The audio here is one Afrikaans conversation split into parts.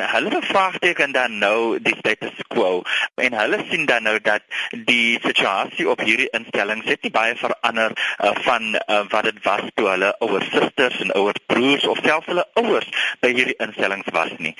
Hulle bevraagteken dan nou die status quo en hulle sien dan nou dat die situasie op hierdie instellings het nie baie verander uh, van uh, wat dit was toe hulle ouer susters en ouer broers of selfs hulle ouers by hierdie instellings was nie.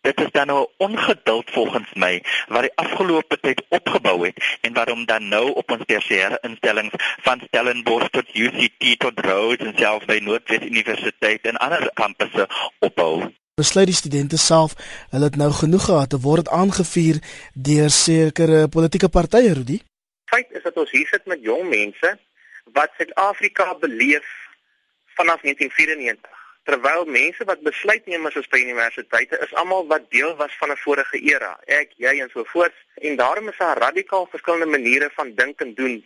Dit is dan nou ongeduld volgens my wat die afgelope tyd opgebou het en waarom dan nou op ons tersiêre instellings van Stellenbosch tot UCT tot Rhodes en selfs by Noordwes Universiteit en ander kampusse opbou besluit die studente self hulle het nou genoeg gehad te word aangevuur deur sekere politieke partye Rudi. Feit is dat ons hier sit met jong mense wat Suid-Afrika beleef vanaf 1994 terwyl mense wat besluitnemers is by universiteite is almal wat deel was van 'n vorige era ek jy en so voort en daarom is daar radikaal verskillende maniere van dink en doen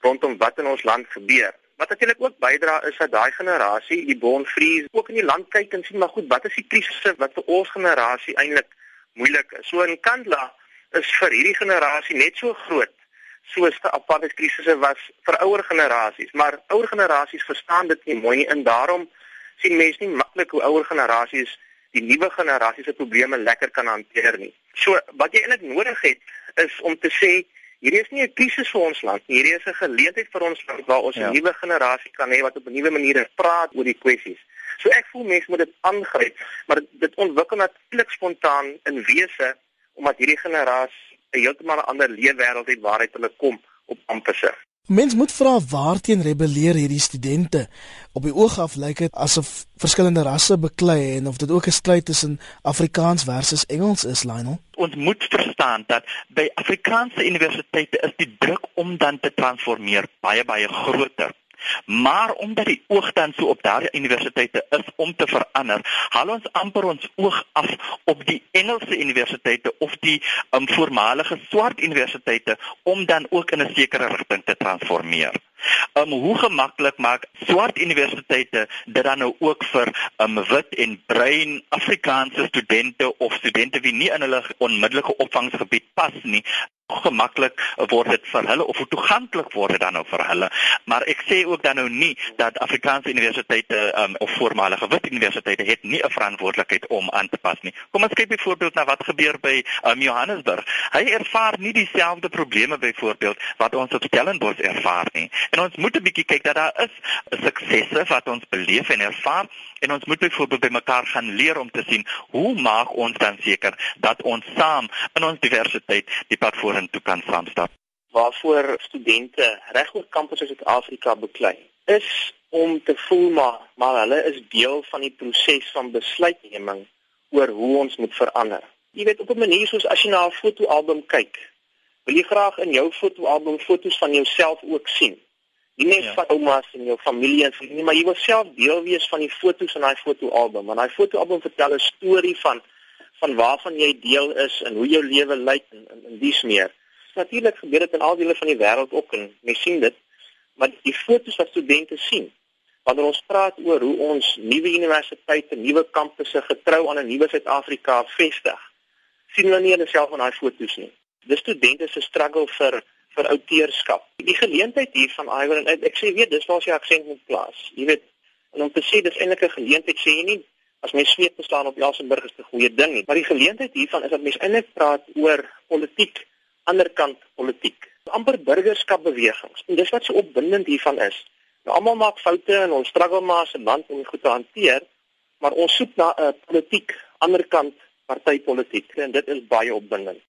rondom wat in ons land gebeur wat natuurlik ook bydra is dat daai generasie die bonvries ook in die land kyk en sien maar goed wat is die krisisse wat vir ons generasie eintlik moeilik is so in Kandla is vir hierdie generasie net so groot soos die apartheid krisisse was vir ouer generasies maar ouer generasies verstaan dit nie mooi nie en daarom sien mense nie maklik hoe ouer generasies die nuwe generasie se probleme lekker kan hanteer nie. So wat jy eintlik nodig het is om te sê hierdie is nie 'n krisis vir ons land nie. Hierdie is 'n geleentheid vir ons land waar ons 'n ja. nuwe generasie kan hê wat op 'n nuwe manier praat oor die kwessies. So ek voel mense moet dit aangryp, maar dit, dit ontwikkel natuurlik spontaan in wese omdat hierdie generasie 'n heeltemal ander leefwêreld het waaruit hulle kom op amper. Mens moet vra waarteen rebelleer hierdie studente. Op die oog af lyk dit asof verskillende rasse beklei en of dit ook 'n stryd tussen Afrikaans versus Engels is, Lionel. Ons moet verstaan dat by Afrikaanse universiteite is die druk om dan te transformeer baie baie groter. Maar omdat die oog dan so op daardie universiteite is om te verander, haal ons amper ons oog af op die Engelse universiteite of die um, voormalige swart universiteite om dan ook in 'n sekere rigting te transformeer. Um hoe gemaklik maak swart universiteite dit dan nou ook vir um wit en bruin Afrikaanse studente of studente wie nie in hulle onmiddellike opvangsgebied pas nie gemaklik word dit vir hulle of toeganklik word dit dan nou vir hulle. Maar ek sê ook dan nou nie dat Afrikaanse universiteite um, of voormalige wit universiteite het nie 'n verantwoordelikheid om aan te pas nie. Kom ons kyk byvoorbeeld na wat gebeur by um, Johannesburg. Hy ervaar nie dieselfde probleme byvoorbeeld wat ons op Stellenbosch ervaar nie. En ons moet 'n bietjie kyk dat daar is suksesse wat ons beleef en ervaar en ons moet byvoorbeeld by mekaar gaan leer om te sien hoe maak ons dan seker dat ons saam in ons diversiteit die pad vorentoe kan saamstap. Waarvoor studente reg oor kampusse in Suid-Afrika beklei is om te voel maar maar hulle is deel van die proses van besluitneming oor hoe ons moet verander. Jy weet op 'n manier soos as jy na 'n fotoalbum kyk, wil jy graag in jou fotoalbum foto's van jouself ook sien. Nie net ja. van oumas en jou familie en vriende, maar jy wil self deel wees van die foto's in daai fotoalbum. Want daai fotoalbum vertel 'n storie van van waarvan jy deel is en hoe jou lewe lyk en en, en dies meer. Natuurlik gebeur dit in al dele van die wêreld ook en mens sien dit. Maar die foto's wat studente sien wanneer ons praat oor hoe ons nuwe universiteite, nuwe kampusse getrou aan 'n nuwe Suid-Afrika vestig, sien hulle nie hulle self in daai foto's nie. Dis studente se struggle vir vir outeurskap. Die geleentheid hier van Iwer en ek sê weet dis waar sy aksent moet plaas. Jy weet, en om te sê dis eintlik 'n geleentheid sê jy nie as mens sweet te staan op Elsenburg is 'n goeie ding nie, maar die geleentheid hiervan is dat mens eintlik praat oor politiek, anderkant politiek. amper burgerskapbewegings. En dis wat so opwindend hiervan is. Nou almal maak foute en ons struggle maar as 'n land om dit goed te hanteer, maar ons soek na 'n politiek, anderkant partytetiek en dit is baie opwindend.